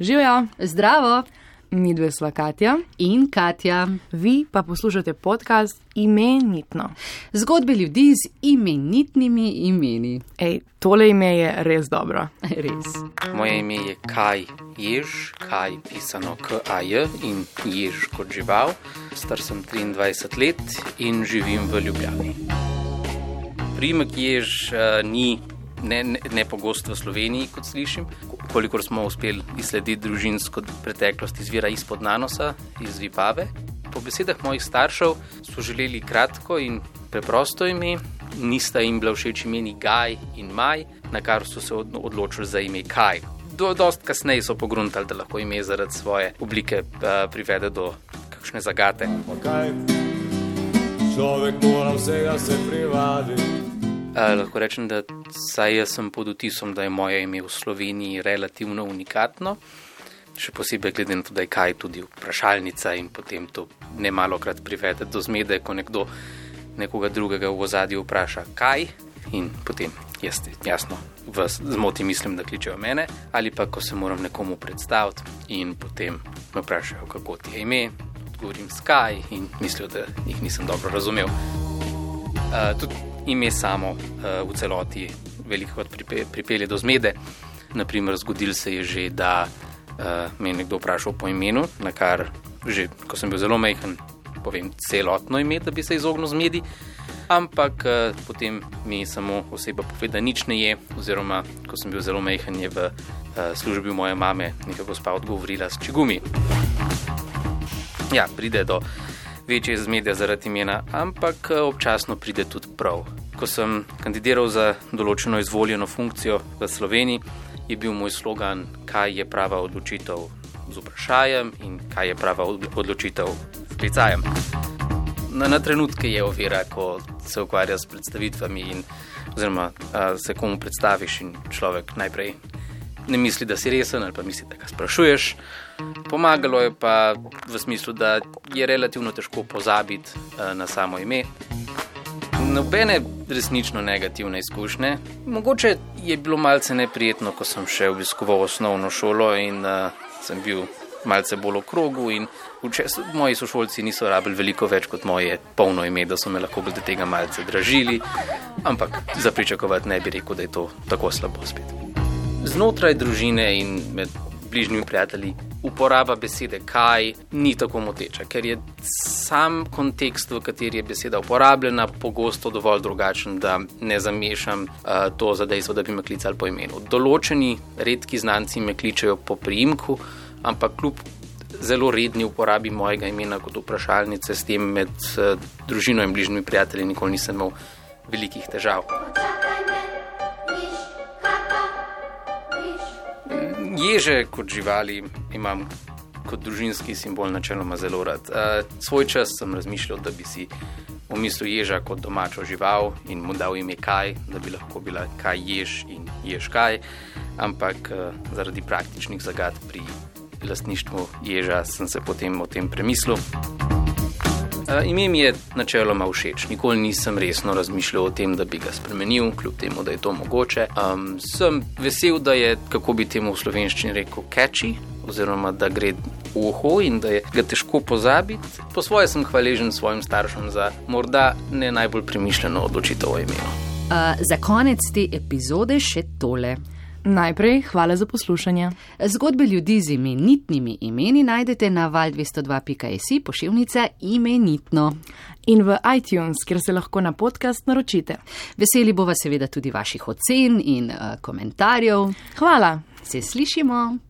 Živijo, Zdravo mi dve sva Katja, in Katja. vi pa poslušate podcast Imenitno. Zgodbe ljudi z imenitnimi imeni. Ej, tole ime je res dobro. Res. Moje ime je Kaj Jež, Kaj pisano K-A-J in Jež kot žival. Star sem 23 let in živim v Ljubljani. Primek Jež uh, ni ne, ne, ne pogost v Sloveniji, kot slišim. Kolikor smo uspeli izslediti družinsko preteklost, izvira izpod Nanosa, iz Vipave. Po besedah mojih staršev so želeli kratko in preprosto ime, nista jim bila všeč imeni Gaj in Maj, na kar so se od- odločili za ime Kaj. Do, dost kasneje so pogruntali, da lahko ime zaradi svoje oblike uh, privede do kakšne zagate. Pa kaj, človek mora vsega se privaditi. Uh, lahko rečem, da saj jaz sem pod vtisom, da je moje ime v Sloveniji relativno unikatno. Še posebej glede na to, da je kaj tudi vprašalnica in potem to ne malo krat privede do zmede, ko nekdo nekoga drugega v ozadju vpraša kaj in potem jaz jasno v zmoti mislim, da kličejo mene ali pa ko se moram nekomu predstaviti in potem me vprašajo, kako ti je ime, odgovorim skaj in mislijo, da jih nisem dobro razumel. Uh, tudi ime samo uh, v celoti veliko pripe, pripelje do zmede. Naprimer, zgodil se je že, da uh, me je nekdo vprašal po imenu, na kar že, ko sem bil zelo majhen, povem celotno ime, da bi se izognil zmedi. Ampak uh, potem mi samo oseba povedala, da nič ne je, oziroma ko sem bil zelo majhen, je v uh, službi moje mame neka gospa odgovorila s čigumi. Ja, pride do večje zmede zaradi imena, ampak eh, občasno pride tudi prav. Ko sem kandidiral za določeno izvoljeno funkcijo v Sloveniji, je bil moj slogan, kaj je prava odločitev z vprašanjem in kaj je prava od- odločitev s klicajem. Na, na trenutke je ovira, ko se ukvarja s predstavitvami in oziroma a, se komu predstaviš in človek najprej ne misli, da si resen ali pa misli, da ga sprašuješ. Pomagalo je pa v smislu, da je relativno težko pozabiti eh, na samo ime. Nobene resnično negativne izkušnje. Mogoče je bilo malce neprijetno, ko sem še obiskoval osnovno šolo in uh, sem bil malce bolj v krogu. Moji sošolci niso rabili veliko več kot moje polno ime, da so me lahko glede tega malce dražili, ampak za pričakovati ne bi rekel, da je to tako slabo spet znotraj družine in med bližnjimi prijatelji uporaba besede kaj ni tako moteča, ker je sam kontekst, v kateri je beseda uporabljena, pogosto dovolj drugačen, da ne zamešam uh, to za dejstvo, da bi me klicali po imenu. Določeni redki znanci me kličejo po priimku, ampak kljub zelo redni uporabi mojega imena kot vprašalnice s tem med uh, družino in bližnjimi prijatelji nikoli nisem imel velikih težav. Ježe kot živali imam kot družinski simbol načeloma zelo rad. Uh, svoj čas sem razmišljal, da bi si omislil ježa kot domačo žival in mu dal ime kaj, da bi lahko bila kaj jež in jež kaj, ampak uh, zaradi praktičnih zagad pri lastništvu ježa sem se potem o tem premislil. Uh, ime mi je načeloma všeč, nikoli nisem resno razmišljal o tem, da bi ga spremenil, kljub temu, da je to mogoče. Um, sem vesel, da je, kako bi temu v slovenščini rekel, catchy, oziroma da gre v uho in da je ga težko pozabiti. Po svoje sem hvaležen svojim staršem za morda ne najbolj premišljeno odločitev o imenu. Uh, za konec te epizode še tole. Najprej hvala za poslušanje. Zgodbe ljudi z imenitnimi imeni najdete na val202.js pošiljnica imenitno. In v iTunes, kjer se lahko na podcast naročite. Veseli bova seveda tudi vaših ocen in uh, komentarjev. Hvala! Se slišimo!